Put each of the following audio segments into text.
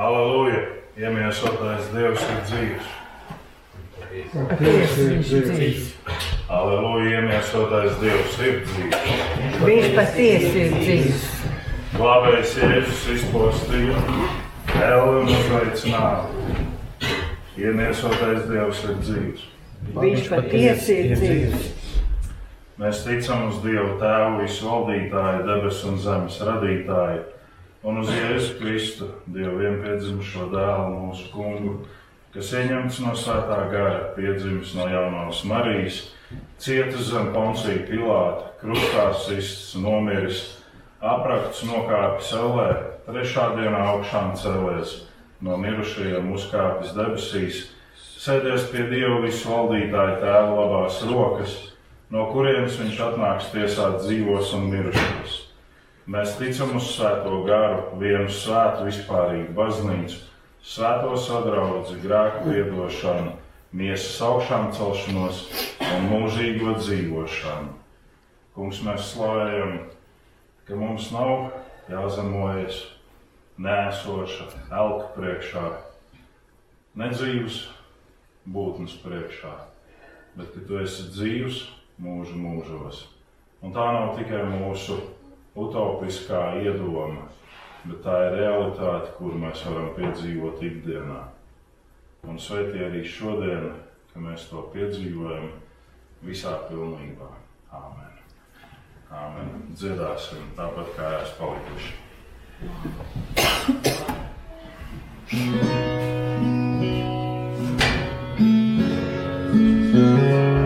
Aleluja! Iemiesotais Dievs ir dzīves. Patiesi ir dzīves. Aleluja! Iemiesotais Dievs ir dzīves. Viņš patiesi ir dzīves. Glābējs Jēzus izpostīja, un uzveicināja. Iemiesotais Dievs ir dzīves. Viņš patiesi ir dzīves. Mēs ticam uz Dievu Tēvu, visu valdītāju, debesu un zemes radītāju, un uz Jēzu Kristu, Dievu vienpiedzimušo dēlu, mūsu kungu, kas ieņemts no svētā gara, piedzimis no jaunās Marijas, cietis zem poncija Pilāta, krustā sists, nomiris, aprakts nokāpis ellē, trešā dienā augšām cēlēs, no mirušajiem uzkāpis debesīs, sēdies pie Dieva visu valdītāju tēva labās rokas no kurienes viņš atnāks tiesāt dzīvos un mirušos. Mēs ticam uz Svēto garu, vienu svētu vispārīgu baznīcu, svēto sadraudzi, grēku piedošanu, miesas augšām celšanos un mūžīgo dzīvošanu. Kungs, mēs slavējam, ka mums nav jāzemojas nēsoša elka priekšā, nedzīvs būtnes priekšā, bet ka tu esi dzīvs mūžu mūžos. Un tā nav tikai mūsu utopiskā iedoma, bet tā ir realitāte, kur mēs varam piedzīvot ikdienā. Un sveitī arī šodien, ka mēs to piedzīvojam visā pilnībā. Āmen. Āmen. Dziedāsim tāpat kā esmu palikuši. Stop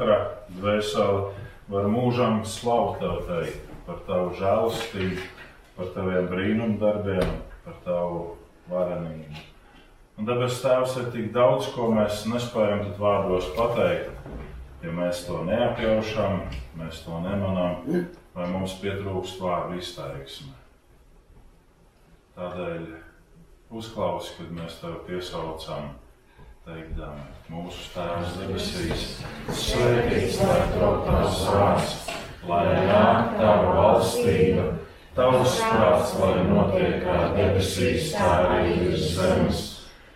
katra dvēseli var mūžam slaukt tev teikt par tavu žēlastību, par taviem brīnumdarbiem, par tavu varenību. Un debes Tēvs ir tik daudz, ko mēs nespējam pat vārdos pateikt. Ja mēs to neapjaušam, mēs to nemanām, vai mums pietrūkst vārdu izteiksme. Tādēļ uzklausi, kad mēs tev piesaucam, teikdami, mūsu Tēvs debesīs, svētīts lai top tavs vārds, lai nāk tava valstība, tavs prāts, lai notiek kā debesīs, tā arī virs zemes.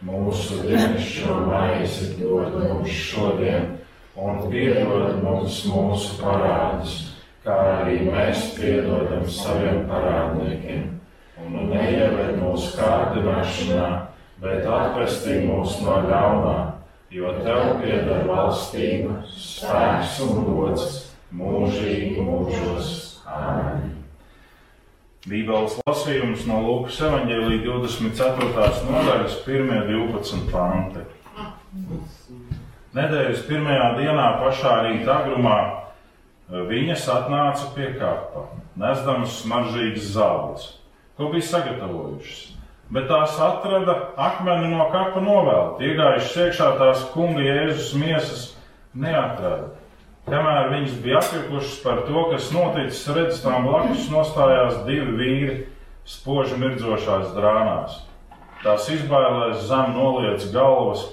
Mūsu dienascho maizi dod mums šodien, un piedod mums mūsu parādus, kā arī mēs piedodam saviem parādniekiem. Un neieved mūsu kārdināšanā, bet atpestī mūs no ļaunā, jo tev pieder valstība, spēks un gods mūžīgi mūžos. Āmen. Bībeles lasījums no Lūkas evanģēlīja 24. nodaļas 1.12. panti. Nedēļas pirmajā dienā pašā rīta agrumā viņas atnāca pie kapa, nesdamas smaržīgas zāles, ko bija sagatavojušas. Bet tās atrada akmeni no kapa novēlta, iegājušas iekšā tās kunga Jēzus miesas neatrada. Kamēr viņas bija apjukušas par to, kas noticis, redz, tām blakus nostājās divi vīri spoži mirdzošās drānās. Tās izbailēs zem noliec galvas,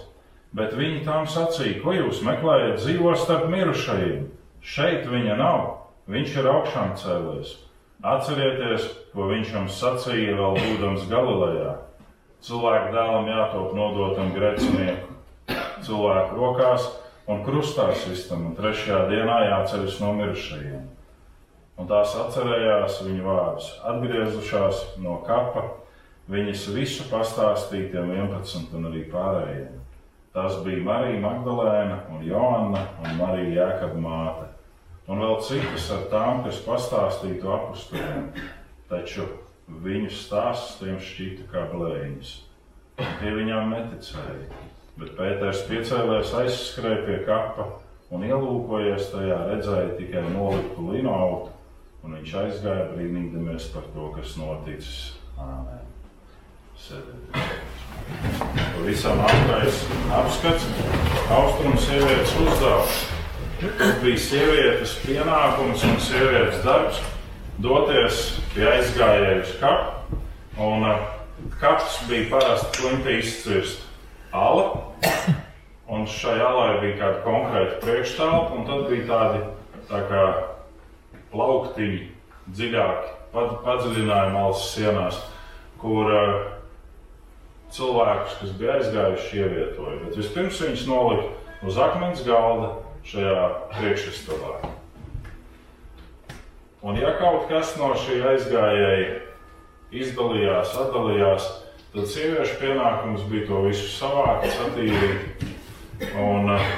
bet viņi tām sacīja, ko jūs meklējat dzīvo starp mirušajiem. Šeit viņa nav, viņš ir augšām cēlies. Atcerieties, ko viņš jums sacīja vēl būdams Galilejā. Cilvēku dēlam jātop nodotam grēcinieku, cilvēku rokās un krustā sistam, un trešajā dienā jāceļas no mirušajiem. Un tās atcerējās viņu vārdus, atgriezušās no kapa, viņas visu pastāstīja tiem 11 un arī pārējiem. Tas bija Marija Magdalēna un Joanna un Marija Jēkaba māte, un vēl citas ar tām, kas pastāstītu apustiem, taču viņu stāsts tiem šķita kā blēņas. Tie viņām neticēja. Bet Pēters piecēlēs aizskrēja pie kapa un ielūkojies tajā, redzēja tikai noliktu lino autu, un viņš aizgāja brīnīdamies par to, kas noticis. Āmen. Sēdēt. Pavisam ātrais apskats, austrumu sievietes uzdevums. Tas bija sievietes pienākums un sievietes darbs doties pie aizgājēju uz kapu, un uh, kaps bija parasti klimpi izcirst ala. Un šai alai bija kāda konkrēta priekšstāvja, un tad bija tādi tā kā plauktiņi, dziļāki, pad, padziļinājumi malas sienās, kur uh, cilvēkus, kas bija aizgājuši, ievietoja. Bet vispirms viņus nolika uz akmens galda šajā priekšstāvā. Un ja kaut kas no šī aizgājēja izdalījās, atdalījās, Tad sieviešu pienākums bija to visu savākt, satīrīt un uh,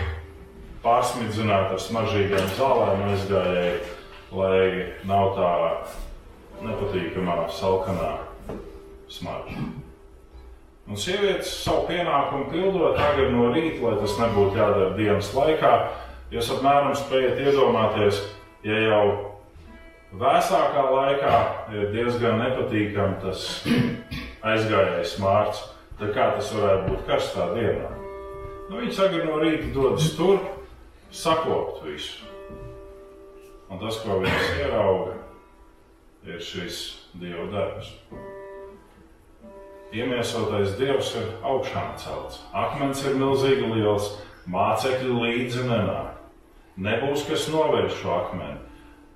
pārsmidzināt ar smaržīgām zālēm aizgājēji, lai nav tā nepatīkamā salkanā smarža. Un sievietes savu pienākumu pildot tagad no rīta, lai tas nebūtu jādara dienas laikā. Jūs apmēram spējat iedomāties, ja jau vēsākā laikā ir diezgan nepatīkami tas aizgājējis mārts, tad kā tas varētu būt karstā dienā? Nu, viņi sagad no rīta dodas tur, sakopt visu. Un tas, ko viņas ierauga, ir šis Dieva darbs. Iemiesotais Dievs ir augšām celts. Akmens ir milzīgi liels, mācekļi līdzi nenāk. Nebūs kas novērš šo akmeni.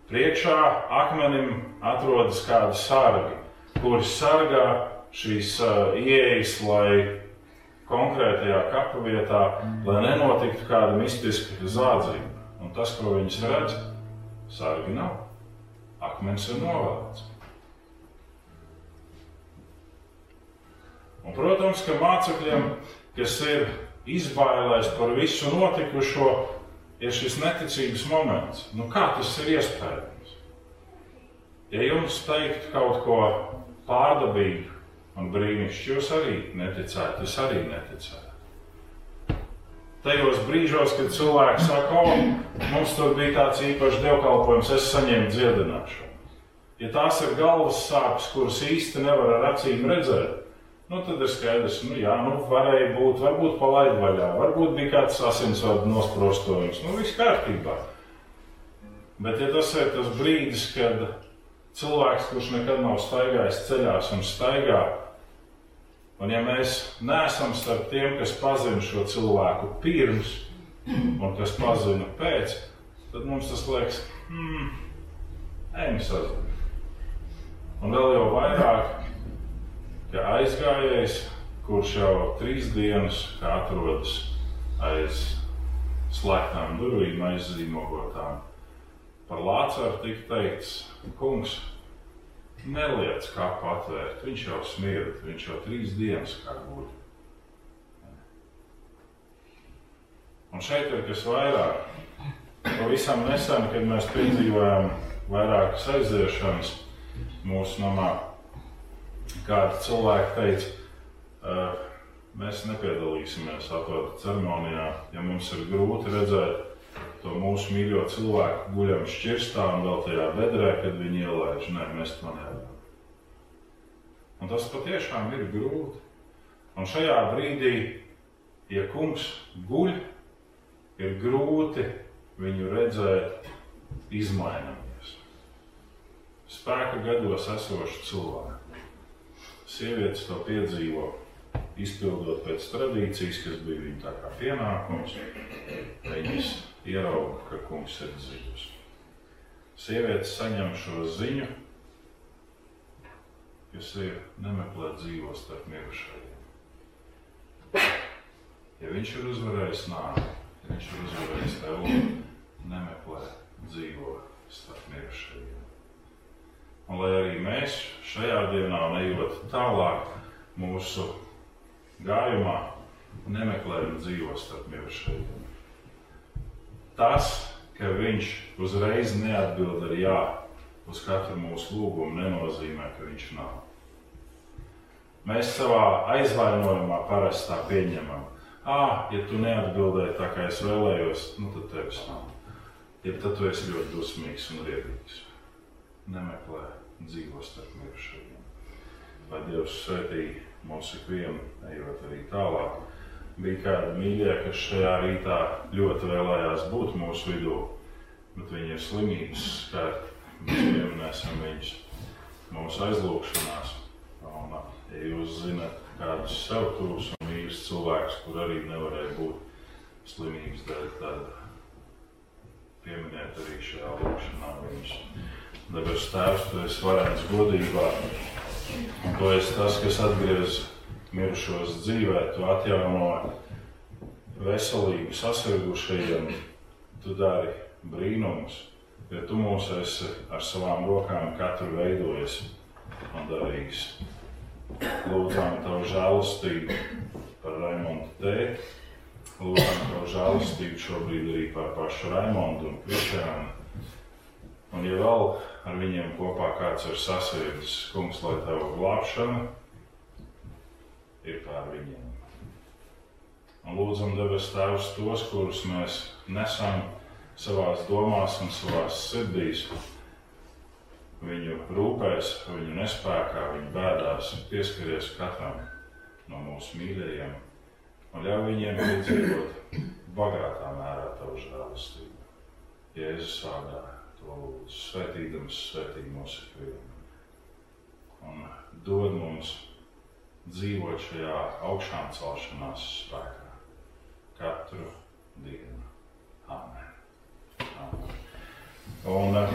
Priekšā akmenim atrodas kādi sargi, kuri sargā šīs uh, ieejas, lai konkrētajā kapu vietā, lai nenotiktu kāda mistiska zādzība. Un tas, ko viņas redz, sargi nav. Akmens ir novēlēts. Un, protams, ka mācekļiem, kas ir izbailēs par visu notikušo, ir šis neticības moments. Nu, kā tas ir iespējams? Ja jums teiktu kaut ko pārdabīgu, un brīnišķīgi jūs arī neticētu, es arī neticētu. tajos brīžos, kad cilvēki saka, o, mums tur bija tāds īpašs dievkalpojums, es saņēmu dziedināšanu. Ja tās ir galvas sāpes, kuras īsti nevar ar acīm redzēt, nu, tad ir skaidrs, nu, jā, nu, varēja būt, varbūt palaid vaļā, varbūt bija kāds asinsvadu nosprostojums, nu, viss kārtībā. Bet, ja tas ir tas brīdis, kad cilvēks, kurš nekad nav staigājis ceļās un staigā, un ja mēs neesam starp tiem, kas pazina šo cilvēku pirms un kas pazina pēc, tad mums tas liekas, hmm, ejam sazina. Un vēl jau vairāk, ka aizgājējs, kurš jau trīs dienas atrodas aiz slēgtām durvīm, aizzīmogotām, par Lācaru tika teikts, kungs, neliec kapu atvērt, viņš jau smirda, viņš jau trīs dienas kā guļ. Un šeit ir kas vairāk. Pavisam nesen, kad mēs piedzīvojām vairākas aiziešanas mūsu namā, kādi cilvēki teica, "Uh, mēs nepiedalīsimies atvērta ceremonijā, ja mums ir grūti redzēt to mūsu mīļo cilvēku guļam šķirstā un vēl tajā bedrē, kad viņi ielaiž. Nē, mēs to nevaram. Un tas patiešām ir grūti. Un šajā brīdī, ja kungs guļ, ir grūti viņu redzēt izmainoties. Spēka gados esoši cilvēki. Sievietes to piedzīvo, izpildot pēc tradīcijas, kas bija viņa tā kā pienākums. Viņas ierauga, ka kungs ir dzīvs. Sievietes saņem šo ziņu, kas ir nemeklēt dzīvo starp mirušajiem. Ja viņš ir uzvarējis nāvi, ja viņš ir uzvarējis tevi, nemeklē dzīvo starp mirušajiem. Un lai arī mēs šajā dienā, nejot tālāk mūsu gājumā, nemeklējam dzīvo starp mirušajiem. Tas, ka viņš uzreiz neatbild ar jā uz katru mūsu lūgumu, nenozīmē, ka viņš nav. Mēs savā aizvainojumā parasti tā pieņemam. Ah, ja tu neatbildēji tā, kā es vēlējos, nu tad tevis nav. Ja tad tu esi ļoti dusmīgs un riebīgs. Nemeklē dzīvo starp mirušajiem. Lai Dievs svētī mūs ikvienu, ejot arī tālāk. Bija kādi mīļie, kas šajā rītā ļoti vēlējās būt mūsu vidū, bet viņi ir slimības skārti. Mēs pieminēsim viņus mūsu aizlūgšanās. Un, ja jūs zināt kādus sev tuvus un mīļus cilvēkus, kur arī nevarēja būt slimības dēļ, tad pieminiet arī šajā lūgšanā viņus. Debes Tēvs, Tu esi varens godībā, un Tu esi tas, kas atgriez mirušos dzīvē, Tu atjauno veselību sasirgušajiem, Tu dari brīnumus, jo Tu mūs esi ar savām rokām katru veidojis un darījis. Lūdzām Tavu žēlastību par Raimondu tēti, lūdzām Tavu žēlastību šobrīd arī par pašu Raimondu un Krišānu. Un, ja vēl ar viņiem kopā kāds ir sasirdzis, kungs, lai Tava glābšana ir pār viņiem. Un lūdzam debes Tēvs tos, kurus mēs nesam savās domās un savās sirdīs, viņu rūpēs, viņu nespējā, viņu bēdās, pieskaries katram no mūsu mīļajiem un ļauj viņiem piedzīvot bagātā mērā tavu žēlastību. Jēzus vārdā svētīdams, svētī mūsu ikvienu. Un dod mums dzīvot šajā augšām celšanās spēkā katru dienu. Amen. Amen. Un, uh,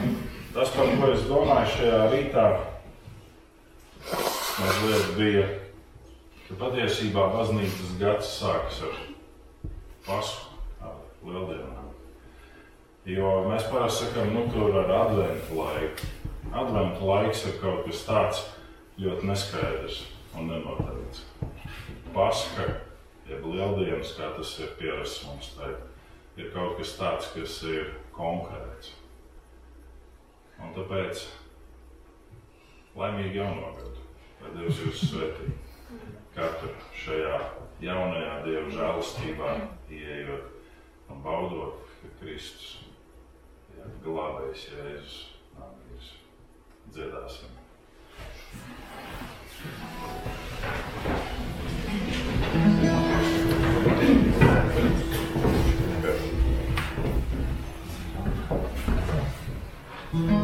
tas, par ko es domāju šajā rītā, mazliet bija, ka patiesībā baznīcas gads sākas ar Pasku, ar Lieldienām. Jo mēs parasti sakām, nu, tur ar adventu laiku. Adventu laiks ir kaut kas tāds ļoti neskaidrs un nenoteikts. Paska, jeb Lieldienas, kā tas ir pierasts mums teikt, ir kaut kas tāds, kas ir konkrēts. Un tāpēc laimīgi jauno gadu, lai Dievs jūs svētī. katru šajā jaunajā Dieva žēlastībā, ieejot un baudot, Kristus ir glābējs Jēzus. Nākamais. Dziedāsim. Es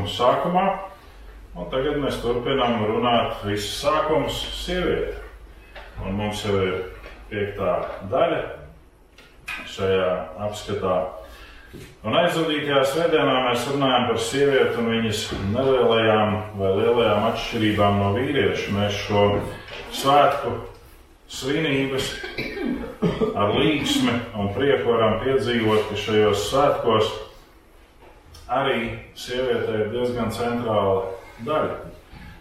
notikumu sākumā, un tagad mēs turpinām runāt visus sākumus sievieti. Un mums jau ir piektā daļa šajā apskatā. Un aizvadītajā svētdienā mēs runājam par sievieti un viņas nelielajām vai lielajām atšķirībām no vīrieša. Mēs šo svētku svinības ar līgsmi un prieku varam piedzīvot, ka šajos svētkos arī sieviete ir diezgan centrāla daļa.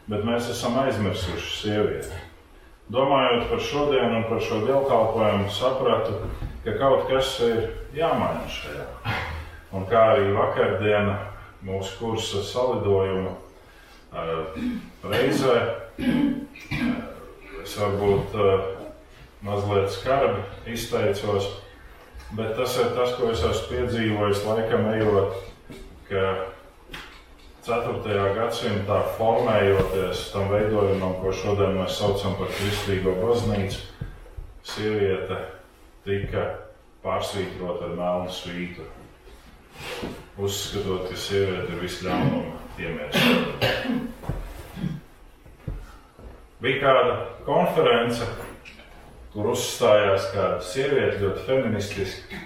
Bet mēs esam aizmirsuši sievieti. Domājot par šodienu un par šo dievkalpojumu, sapratu, ka kaut kas ir jāmaina šajā. Un kā arī vakardiena mūsu kursa salidojuma uh, reizē, uh, es varbūt uh, mazliet skarbi izteicos, bet tas ir tas, ko es esmu piedzīvojis laikam ejot, ka 4. gadsimtā formējoties tam veidojumam, ko šodien mēs saucam par kristīgo baznīcu, sieviete tika pārsvītrota ar melnu svītu. Uzskatot, ka sieviete ir visļaunuma iemesls. Bija kāda konference, kur uzstājās kāda sieviete ļoti feministiski,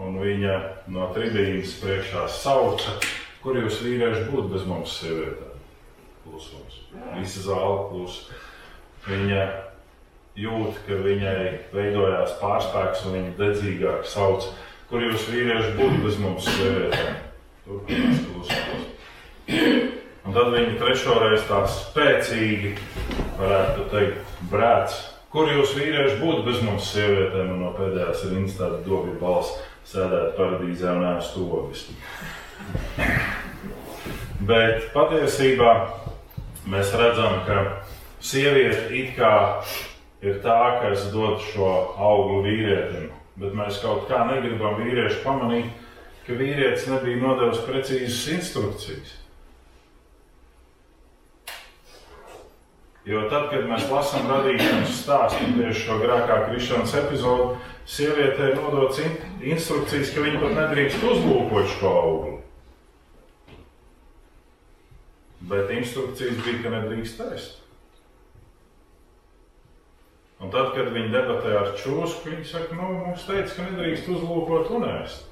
un viņa no tribīnas priekšā sauca Kur jūs vīrieši būtu bez mums, sievietēm? Klusums. Visa zāle klusa. Viņa jūt, ka viņai veidojās pārspēks un viņa dedzīgāk sauc. Kur jūs vīrieši būtu bez mums, sievietēm? Turpinās klusums. Un tad viņa trešo reizi tā spēcīgi, varētu teikt, brēc. Kur jūs vīrieši būtu bez mums, sievietēm? Un no pēdējās ir instāta dobja balss sēdēt paradīzē un ēst ovis. Bet patiesībā mēs redzam, ka sieviete it kā ir tā, kas dod šo auglu vīrietim, bet mēs kaut kā negribam vīriešu pamanīt, ka vīrietis nebija nodevis precīzas instrukcijas. Jo tad, kad mēs lasām radīšanas stāstu tieši šo grēkā krišanas epizodu, sievietei nodots in instrukcijas, ka viņa pat nedrīkst uzlūkot šo auglu. Bet instrukcijas bija, ka nedrīkst ēst. Un tad, kad viņi debatē ar čūsku, viņi saka, nu, mums teica, ka nedrīkst uzlūkot un ēst.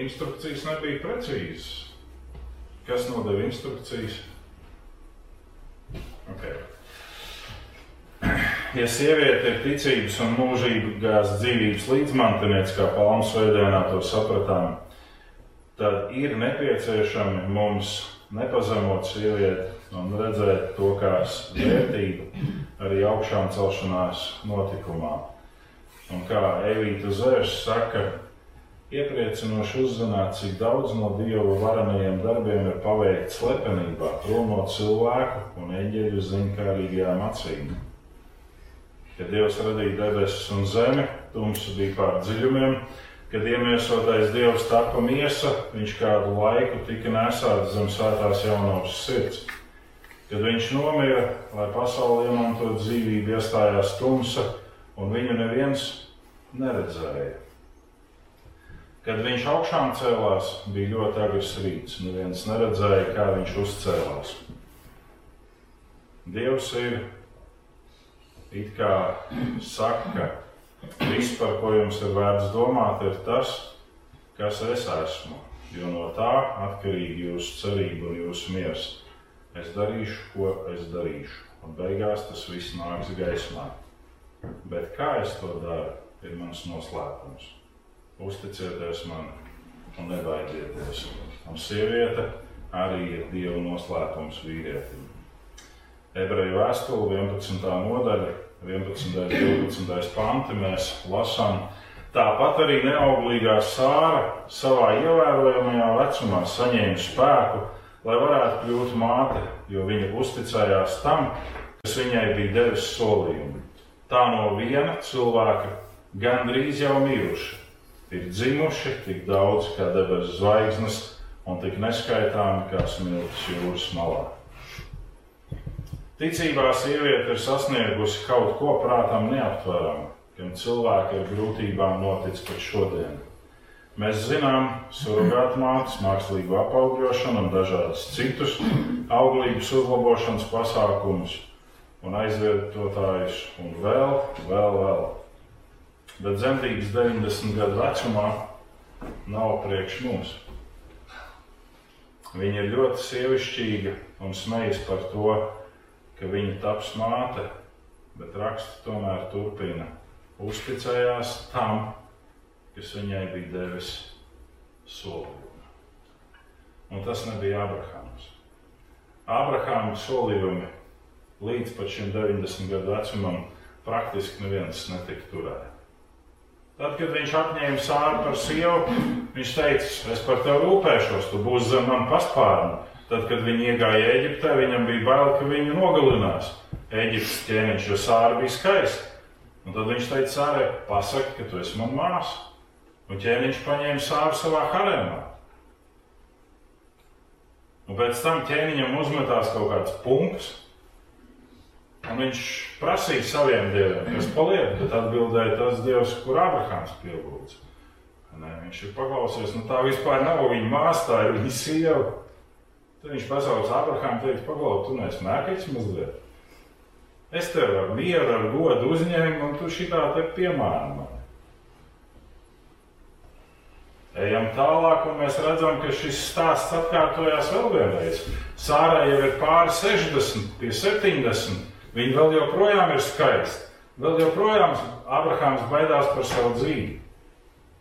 Instrukcijas nebija precīzas. Kas nodeva instrukcijas? Okay. Ja sieviete ir ticības un mūžīgās dzīvības līdzmantiniece, kā Palmas veidā to sapratām, tad ir nepieciešami mums nepazemot sievieti un redzēt to kā vērtību arī augšām celšanās notikumā. Un kā Evīta Zērs saka, iepriecinoši uzzināt, cik daudz no Dieva varenajiem darbiem ir paveikts slepenībā, prom no cilvēku un eņģeļu ziņkārīgajām acīm. Kad Dievs radīja debesis un zemi, tumsa bija pār dziļumiem, Kad iemiesotais dievs tapa miesa, viņš kādu laiku tika nesāts zem svētās jaunās sirds. Kad viņš nomira, lai pasauli iemantotu dzīvību, iestājās tumsa, un viņu neviens neredzēja. Kad viņš augšām cēlās, bija ļoti agrs rīts. Neviens neredzēja, kā viņš uzcēlās. Dievs ir it kā saka, Viss, par ko jums ir vērts domāt, ir tas, kas es esmu, jo no tā atkarīgi jūsu cerība un jūsu miers. Es darīšu, ko es darīšu, un beigās tas viss nāks gaismā. Bet kā es to daru, ir mans noslēpums. Uzticieties man un nebaidieties. Un sieviete arī ir Dieva noslēpums vīrietim. Ebreju vēstule 11. nodaļa, 11. un 12. panti mēs lasām. Tāpat arī neauglīgā sāra savā ievērojamajā vecumā saņēma spēku, lai varētu kļūt māte, jo viņa uzticējās tam, kas viņai bija devis solījumu. Tā no viena cilvēka gandrīz jau miruši, ir dzimuši tik daudz kā debesu zvaigznes un tik neskaitāmi kā smilts jūras malā. Ticībā sieviete ir sasniegusi kaut ko prātam neaptveramu, kam cilvēki ar grūtībām notic pat šodien. Mēs zinām, surrogāta mātes, mākslīgu apaugļošanu un dažādus citus auglības uzlabošanas pasākumus un aizvietotājus un vēl, vēl, vēl. Bet dzemdības 90 gadu vecumā nav priekš mums. Viņa ir ļoti sievišķīga un smejas par to, ka viņa taps māte, bet raksts tomēr turpina. Uzticējās tam, kas viņai bija devis solījumu. Un tas nebija Abrahams. Abrahāma solījumi līdz pat šim 90 gadu vecumam praktiski neviens netika turēt. Tad, kad viņš apņēma sāru par sievu, viņš teica, es par tevi rūpēšos, tu būsi zem man paspārni. Tad, kad viņi iegāja Eģiptē, viņam bija bail, ka viņu nogalinās. Eģiptes ķēniņš, jo sāra bija skaista. Un tad viņš teica, sārai, pasaki, ka tu esi man māsa. Un ķēniņš paņēma sāru savā haremā. Un pēc tam ķēniņam uzmetās kaut kāds punkts, un viņš prasīja saviem dieviem, kas paliek, bet atbildēja tas dievs, kur Abrahams pielūdz. Nē, viņš ir paklausies, nu tā vispār nav viņa māsa, tā ir viņa sieva. Tad viņš pasauc Abrahāmu, teica, pagaidi, tu neesi mēkļs mazliet. Es tev ar mieru, ar godu uzņēmu, un tu šitā te piemāni man. Ejam tālāk, un mēs redzam, ka šis stāsts atkārtojās vēl vienreiz. Sārai jau ir pāri 60, pie 70. Viņa vēl joprojām ir skaista. Vēl joprojām Abrahāms baidās par savu dzīvi.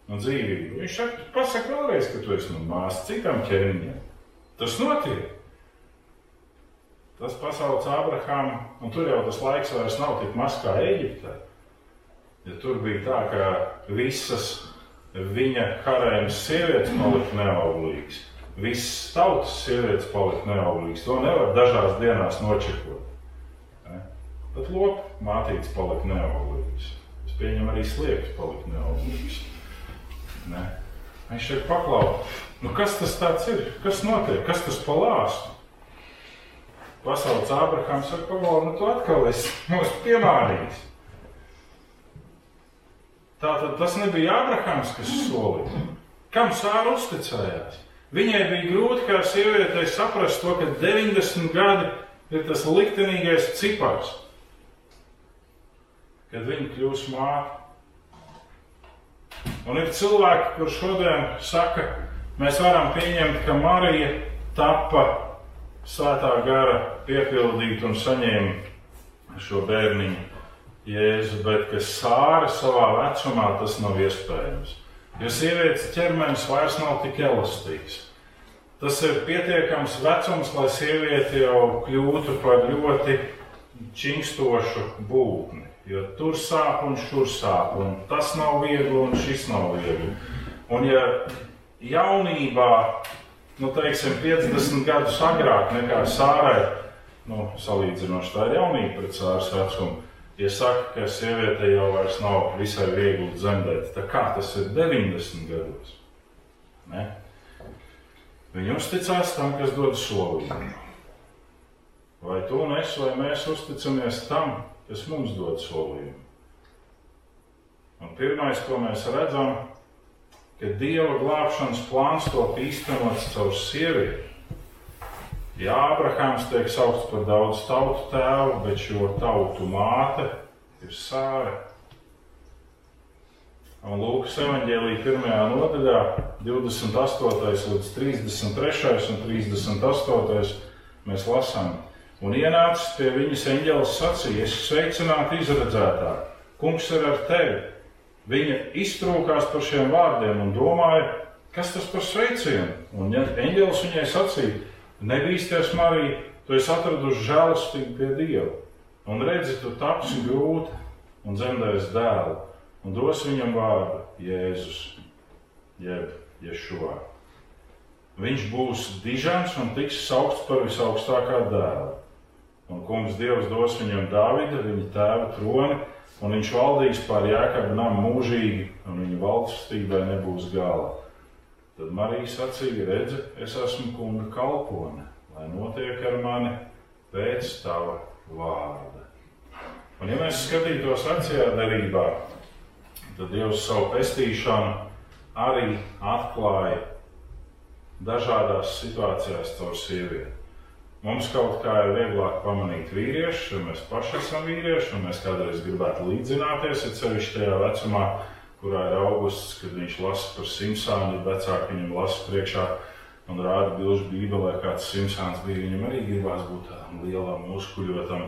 No dzīvību. Viņš saka, pasaka vēlreiz, ka tu esi man māsa citam ķēniņam. Tas notiek. Tas pasaules Abrahāmu, un tur jau tas laiks vairs nav tik maz kā Eģiptē. Ja tur bija tā, ka visas viņa karēnas sievietes palika neauglīgas, visas tautas sievietes palika neauglīgas. To nevar dažās dienās nočekot. Pat lopu mātītes palika neauglīgas. Es pieņemu arī sliekas palika neauglīgas. Ne? Viņš šeit paklausās. Nu, kas tas ir? Kas notiek? Kas tas palāst? Pasaules Abrahams saka, pagaidi, nu tu atkal esi mūs piemānījis. Tātad tas nebija Abrahams, kas solīja. Kam sāra uzticējās? Viņai bija grūti kā sievietei saprast to, ka 90 gadi ir tas liktenīgais cipars, kad viņa kļūs māte. Un ir cilvēki, kuriem šodien saka, mēs varam pieņemt, ka Marija tapa svētā gara piepildīta un saņēma šo bērniņu Jēzu, bet ka sāra savā vecumā tas nav iespējams. Jo sievietes ķermenis vairs nav tik elastīgs. Tas ir pietiekams vecums, lai sieviete jau kļūtu par ļoti čingstošu būtni. Jo tur sāp un šur sāp, un tas nav viegli, un šis nav viegli. Un ja jaunībā, nu, teiksim, 50 gadus agrāk nekā sārai, nu, salīdzinoši tā ir jaunība pret sāras vecumu, ja saka, ka sieviete jau vairs nav visai viegli dzemdēt, tad kā tas ir 90 gados? Ne? Viņa uzticās tam, kas dod solījumu. Vai un es, vai mēs uzticamies tam, kas mums dod solījumu? Un pirmais, ko mēs redzam, ka Dieva glābšanas plāns to īstenots caur sievieti. Jā, Abrahāms tiek saukts par daudz tautu tēvu, bet šo tautu māte ir sāra. Un Lūkas evanģēlīja pirmajā nodaļā, 28. līdz 33. un 38. mēs lasām. Un ienācis pie viņas eņģelis sacīja, es sveicinātu izredzētā, kungs ir ar tevi. Viņa iztrūkās par šiem vārdiem un domāja, kas tas par sveicienu. Un ja eņģelis viņai sacīja, nebīsties, Marija, tu esi atradusi žēlastību pie Dieva. Un redzi, tu tapsi grūti un dzemdēsi dēlu, un dos viņam vārdu Jēzus, jeb Ješua. Viņš būs dižants un tiks saukts par visaugstākā dēla. Un kungs Dievs dos viņam Dāvida, viņa tēva troni, un viņš valdīs pār jēkabu namu mūžīgi, un viņa valstībai nebūs gala. Tad Marija sacīja, redzi, es esmu kunga kalpone, lai notiek ar mani pēc tava vārda. Un ja mēs skatītos vecajā derībā, tad Dievs savu pestīšanu arī atklāja dažādās situācijās caur sievieti. Mums kaut kā ir vieglāk pamanīt vīriešu, jo mēs paši esam vīrieši, un mēs kādreiz gribētu līdzināties, ir sevišķi tajā vecumā, kurā ir augusts, kad viņš lasa par Simpsonu, ir vecāki viņam lasa priekšā un rāda bilžu bībelē, kāds Simpsons bija. Viņam arī gribās būt tādam lielam, muskuļotam,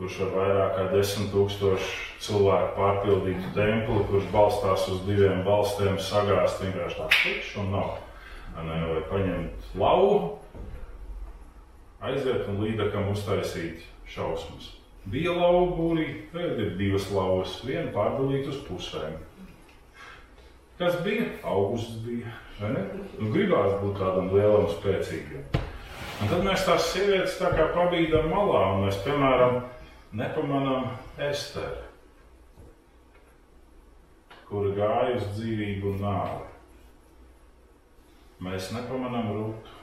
kurš ar vairāk kā desmit tūkstošu cilvēku pārpildītu templi, kurš balstās uz diviem balstiem, sagāzt vienkārši tā klikšķi un nav. Vai paņemt lauvu, aiziet un līdakam uztaisīt šausmas. Bija lauva būrī, vēl ir divas lauvas, viena pārdalīta uz pusēm. Kas bija? Augusts bija. Nu, gribās būt tādam lielam, spēcīgam. Un tad mēs tās sievietes tā kā pabīdam malā, un mēs, piemēram, nepamanām Esteru, kura gāja uz dzīvību un nāvi. Mēs nepamanām Rūtu.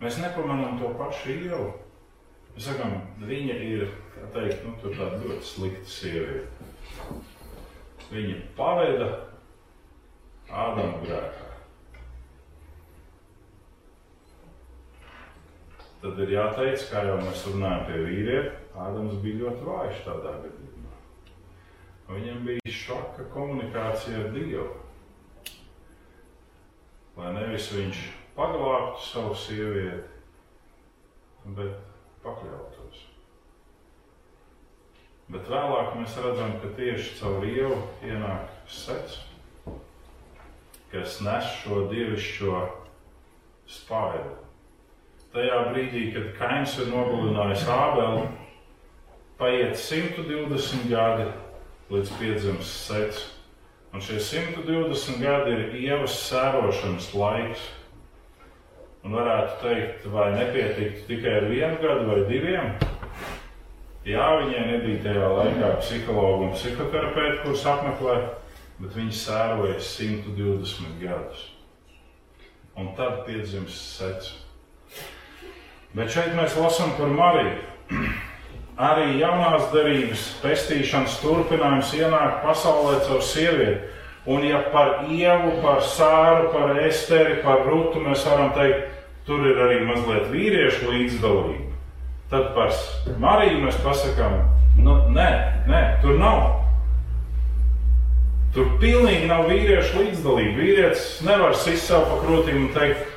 Mēs nepamanām to pašu ievu. Mēs sakām, viņa ir teikt, nu, tāda ļoti slikta sieviete. Viņa paveda Ādamu grēkā. Tad ir jāteic, kā jau mēs runājam pie vīrieta, Ādams bija ļoti vājš tādā gadījumā. Viņam bija šoka komunikācija ar Dievu. Lai nevis viņš paglābtu savu sievieti, bet pakļautos. Bet vēlāk mēs redzam, ka tieši caur ievu ienāk sets, kas nes šo dievišķo spaidu. Tajā brīdī, kad Kains ir nogalinājis Ābeli, paiet 120 gadi līdz piedzimst sets. Un šie 120 gadi ir ievas sērošanas laiks. Un varētu teikt, vai nepietiktu tikai ar vienu gadu vai diviem. Jā, viņai nebija tajā laikā psihologa un psihoterapeita, kurus apmeklē, bet viņi sēroja 120 gadus. Un tad piedzimst sets. Bet šeit mēs lasām par Mariju. Arī jaunās derības pestīšanas turpinājums ienāk pasaulē caur sievieti. Un ja par ievu, par sāru, par esteri, par rutu mēs varam teikt, tur ir arī mazliet vīriešu līdzdalība. Tad par Mariju mēs pasakām, nu, nē, nē, tur nav. Tur pilnīgi nav vīriešu līdzdalība. Vīrietis nevar sist sev pa krūtīm un teikt,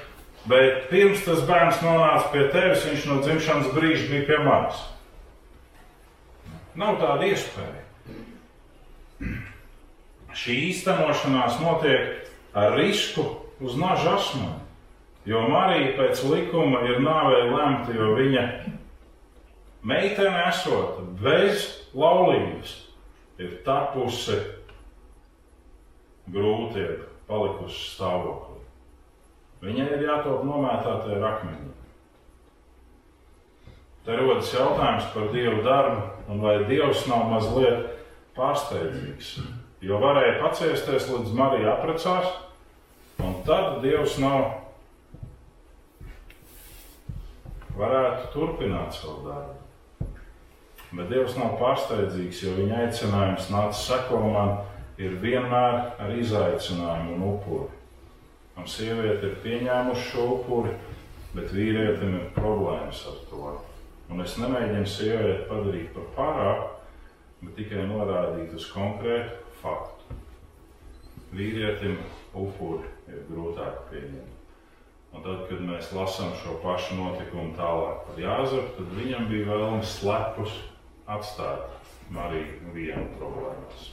Bet pirms tas bērns nonāca pie tevis, viņš no dzimšanas brīža bija pie manis. Nav tāda iespēja. Šī īstenošanās notiek ar risku uz naža asmeni. Jo Marija pēc likuma ir nāvei lemta, jo viņa meitene esot bez laulības, ir tapusi grūtiem, palikusi stāvoklī. Viņai ir jātop nomētātai ar akmeņiem. Te rodas jautājums par Dievu darbu, un vai Dievs nav mazliet pārsteidzīgs. Jo varēja paciesties līdz Marija apprecās, un tad Dievs nav varētu turpināt savu darbu. Bet Dievs nav pārsteidzīgs, jo viņa aicinājums nāca seko man ir vienmēr ar izaicinājumu un upuri. Un sieviete ir pieņēmuši šo upuri, bet vīrietim ir problēmas ar to. Un es nemēģinu sievieti padarīt par pārāku, bet tikai norādīt uz konkrētu faktu. vīrietim upuri ir grūtāk pieņemt. Un tad, kad mēs lasām šo pašu notikumu tālāk par Jāzepu, tad viņam bija vēlme slepus atstāt Mariju vienu problēmas.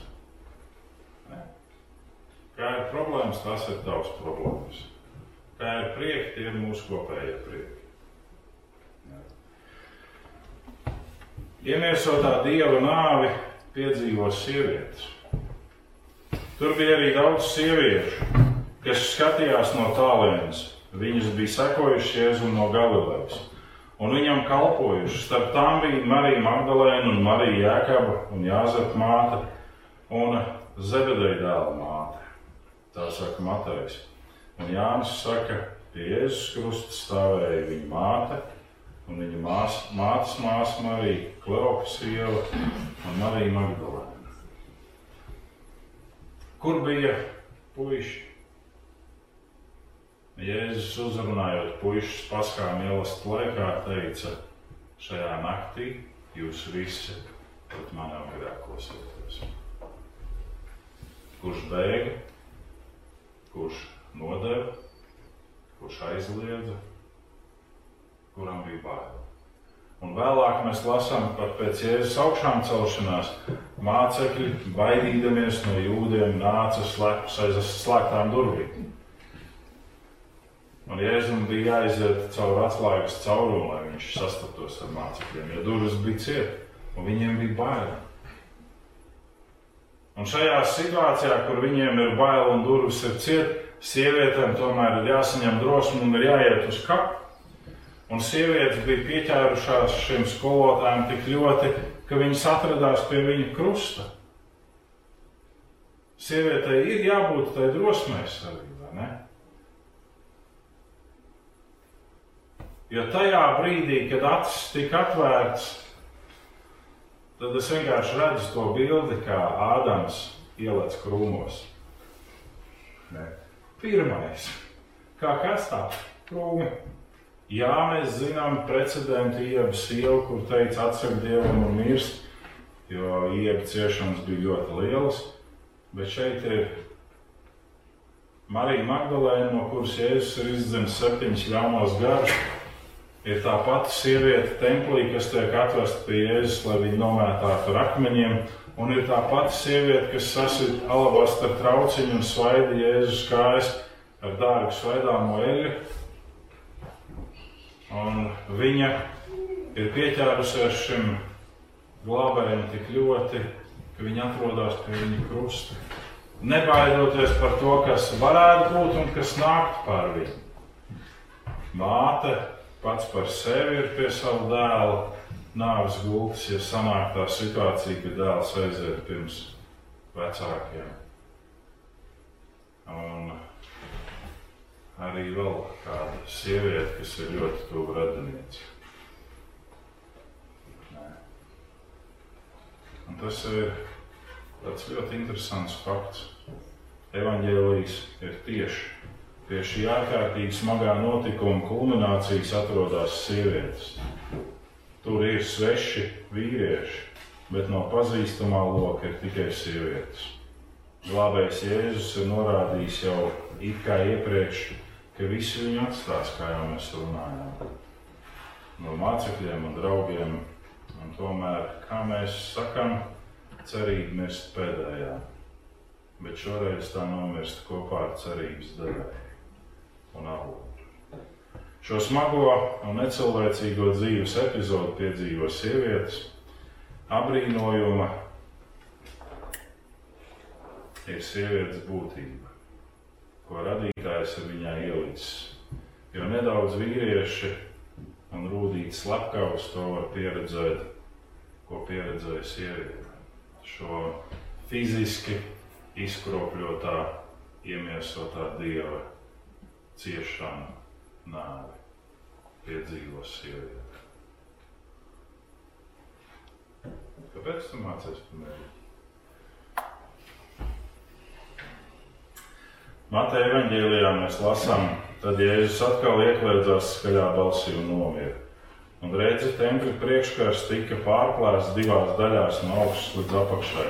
Ne? Kā ir problēmas, tas ir tavs problēmas. Kā ir prieki, tie ir mūsu kopējie prieki. Iemiesotā dieva nāvi piedzīvo sievietes. Tur bija arī daudz sieviešu, kas skatījās no tālienes. Viņas bija sekojušas Jēzum no Galilejas, un viņam kalpojušas. Starp tām bija Marija Magdalēna un Marija Jēkaba un Jāzepa māte un Zebedeja dēla māte. Tā saka Matejs. Un Jānis saka, pie Jēzus krusta stāvēja viņa māte un viņa mās, mātes māsa Marija, Kleopas sieva un Marija Magdalēna. Kur bija puiši? Jēzus uzrunājot puikas paskām ielast laikā, teica, šajā naktī jūs visi pret manām grēkosieties. Kurš bēga, kurš nodeva, kurš aizliedza, kuram bija bail. Un vēlāk mēs lasām par pēc Jēzus augšām celšanās. Mācekļi, baidīdamies no jūdiem, nāca slepus aiz slēgtām durvīm. Un Jēzum bija jāiziet cauri atslēgas caurumu, lai viņš sastaptos ar mācekļiem, jo durvis bija cietas, un viņiem bija bail. Un šajā situācijā, kur viņiem ir bail un durvis ir cietas, sievietēm tomēr ir jāsaņem drosme un ir jāiet uz kapu. Un sievietes bija pieķērušās šiem skolotājiem tik ļoti, ka viņas atradās pie viņa krusta. Sievietei ir jābūt tai drosmei arī, vai ne? Jo tajā brīdī, kad acis tika atvērts, tad es vienkārši redzu to bildi, kā Ādams ielēc krūmos. Ne. Pirmais, kā kas tā krūmi. Jā, mēs zinām precedentu iebu sievu, kur teica atsak dievam un mirst, jo iebu ciešanas bija ļoti lielas, bet šeit ir Marija Magdalēna, no kuras Jēzus ir izdzimis septiņus ļaunos garus ir tā pati sieviete templī, kas tiek atvesta pie Jēzus, lai viņu nomētātu ar akmeņiem. Un ir tā pati sieviete, kas sasit alabastra trauciņu un svaida Jēzus kājas ar dārgu svaidāmo eļļu. Un viņa ir pieķērusies šim glābējam tik ļoti, ka viņa atrodas pie viņa krusta. Nebaidoties par to, kas varētu būt un kas nākt pār viņu. Māte pats par sevi ir pie sava dēla nāves gultas, ja sanāk tā situācija, ka dēls aiziet pirms vecākiem. Un arī vēl kāda sieviete, kas ir ļoti tuvu radinieci. Un tas ir tāds ļoti interesants fakts. Evangelijas ir tieši pie šī ārkārtīgi smagā notikuma kulminācijas atrodas sievietes. Tur ir sveši vīrieši, bet no pazīstamā loka ir tikai sievietes. Glābējs Jēzus ir norādījis jau it kā iepriekš, ka visi viņu atstās, kā jau mēs runājām. No mācekļiem un draugiem, un tomēr, kā mēs sakām, cerība mirst pēdējā, bet šoreiz tā nomirst kopā ar cerības devēju un avotu. Šo smago un necilvēcīgo dzīves epizodu piedzīvo sievietes, apbrīnojuma ir sievietes būtība, ko radītājs ir viņai ielicis. Jo nedaudz vīrieši un rūtītas slepkavas to var pieredzēt, ko pieredzēja sieviete. Šo fiziski izkropļotā, iemiesotā dieva ciešanu, nāvi piedzīvo sieviete. Kāpēc tu mācies par mērķi? Mateja evanģēlijā mēs lasām, tad Jēzus atkal iekļaudzās skaļā balsī un nomira. Un redzi, tempļa priekškars tika pārplēsts divās daļās no augšas līdz apakšai.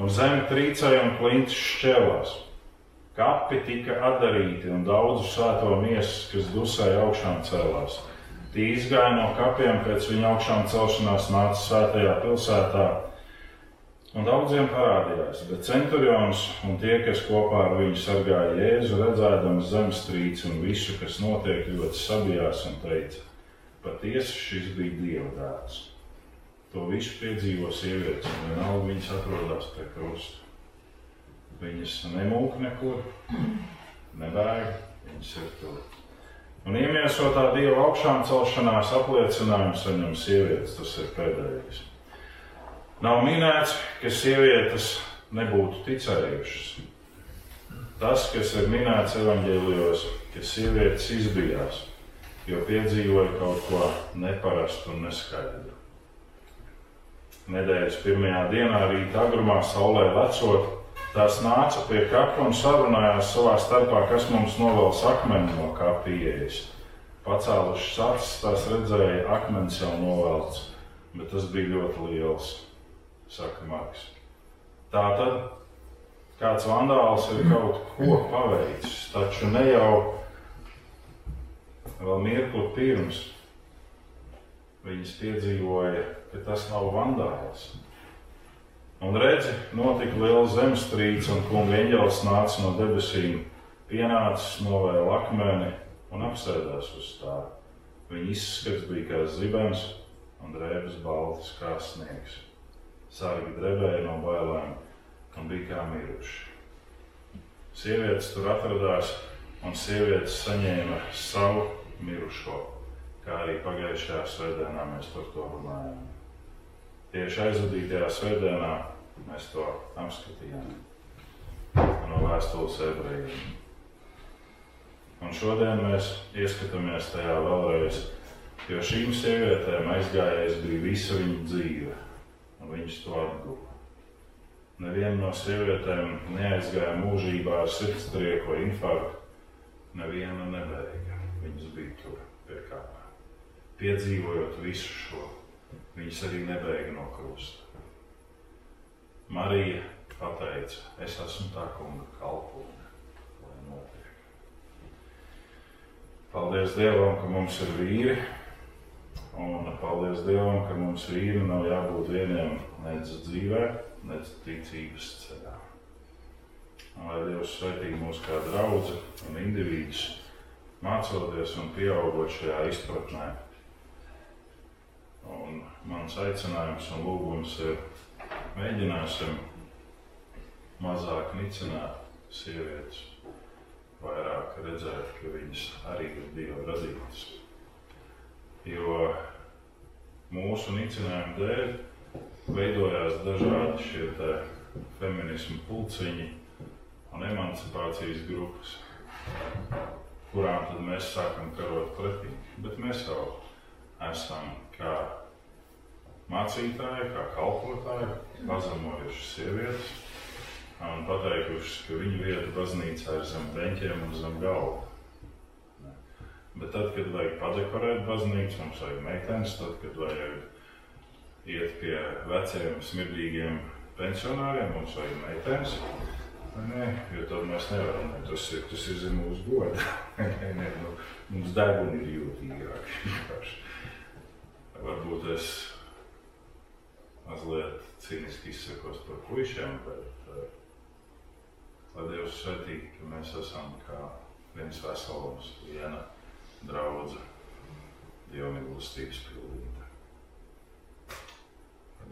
Un zeme trīcēja un klintis šķēlās. Kapi tika atdarīti un daudzu svēto miesas, kas dusēja augšām cēlās. Tie izgāja no kapiem pēc viņa augšām celšanās, nāca svētajā pilsētā, un daudziem parādījās. Bet centurions un tie, kas kopā ar viņu sargāja Jēzu, redzēdams zemestrīci un visu, kas notiek, ļoti sabijās un teica: Patiesi šis bija Dieva dēls. To visu piedzīvo sievietes, un vienalga viņas atrodas pie krusta. Viņas nemūk nekur, nebēg, viņas ir tur. Un iemiesotā Dieva augšām celšanās apliecinājumu saņem sievietes, tas ir pēdējais. Nav minēts, ka sievietes nebūtu ticējušas. Tas, kas ir minēts evaņģēlijos, ka sievietes izbijās, jo piedzīvoja kaut ko neparastu un neskaidru. Nedēļas pirmajā dienā rīta agrumā saulē lecot, tās nāca pie kapa un sarunājās savā starpā, kas mums novels akmeni no kapa ieejas. Pacēlušas acis, tās redzēja, akmens jau novelts, bet tas bija ļoti liels, saka Marks. Tā tad kāds vandāls ir kaut ko paveicis, taču ne jau vēl mirkli pirms viņas piedzīvoja, ka tas nav vandāls. Un redzi, notika liela zemestrīce, un kunga eņģēlis nāca no debesīm, pienācis, novēla akmeni un apsēdās uz tā. Viņa izskats bija kā zibens un drēbes baltas kā sniegs. Sargi drebēja no bailēm un bija kā miruši. Sievietes tur atradās, un sievietes saņēma savu mirušo, kā arī pagājušajā svētdienā mēs par to runājām. Tieši aizvadītajā svētdienā mēs to apskatījām no vēstules ebrejiem. Un šodien mēs ieskatāmies tajā vēlreiz, jo šīm sievietēm aizgājējis bija visa viņa dzīve, un viņas to atguva. Neviena no sievietēm neaizgāja mūžībā ar sirdstrieku vai infarktu. Neviena nebeiga. Viņas bija tur pie kāpā. Piedzīvojot visu šo, viņas arī nebeiga no krusta. Marija pateica, es esmu tā kunga kalpone, lai notiek. Paldies Dievam, ka mums ir vīri, un paldies Dievam, ka mums vīri nav jābūt vieniem nec dzīvē, nec ticības ceļā. Lai Dievs svētī mūs kā draudzi un individus, mācoties un pieaugot šajā izpratnē. Un mans aicinājums un lūgums ir mēģināsim mazāk nicināt sievietes, vairāk redzēt, ka viņas arī ir Dieva radītas. Jo mūsu nicinājuma dēļ veidojās dažādi šie feminismu pulciņi un emancipācijas grupas, kurām tad mēs sākam karot pretī. Bet mēs jau esam kā mācītāji, kā kalpotāji, pazemojuši sievietes un pateikuši, ka viņu vieta baznīcā ir zem beņķiem un zem galva. Bet tad, kad vajag padekorēt baznīcu, mums vajag meitenes, tad, kad vajag iet pie veciem, smirdīgiem pensionāriem, mums vajag meitenes. Nē, jo tad mēs nevaram. Tas ir, tas ir zem mūsu goda. nē, nē, nu, mums deguni ir jūtīgāki. Varbūt es mazliet cīniski izsakos par puišiem, bet uh, lai Dievs svētī, ka mēs esam kā viens veselums, viena draudze, Dieva mīlestības pildīta.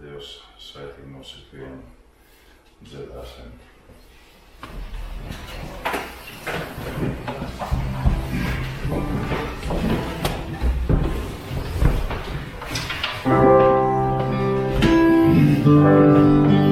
Dievs svētī mūs ikvienu dziedāsim. Manam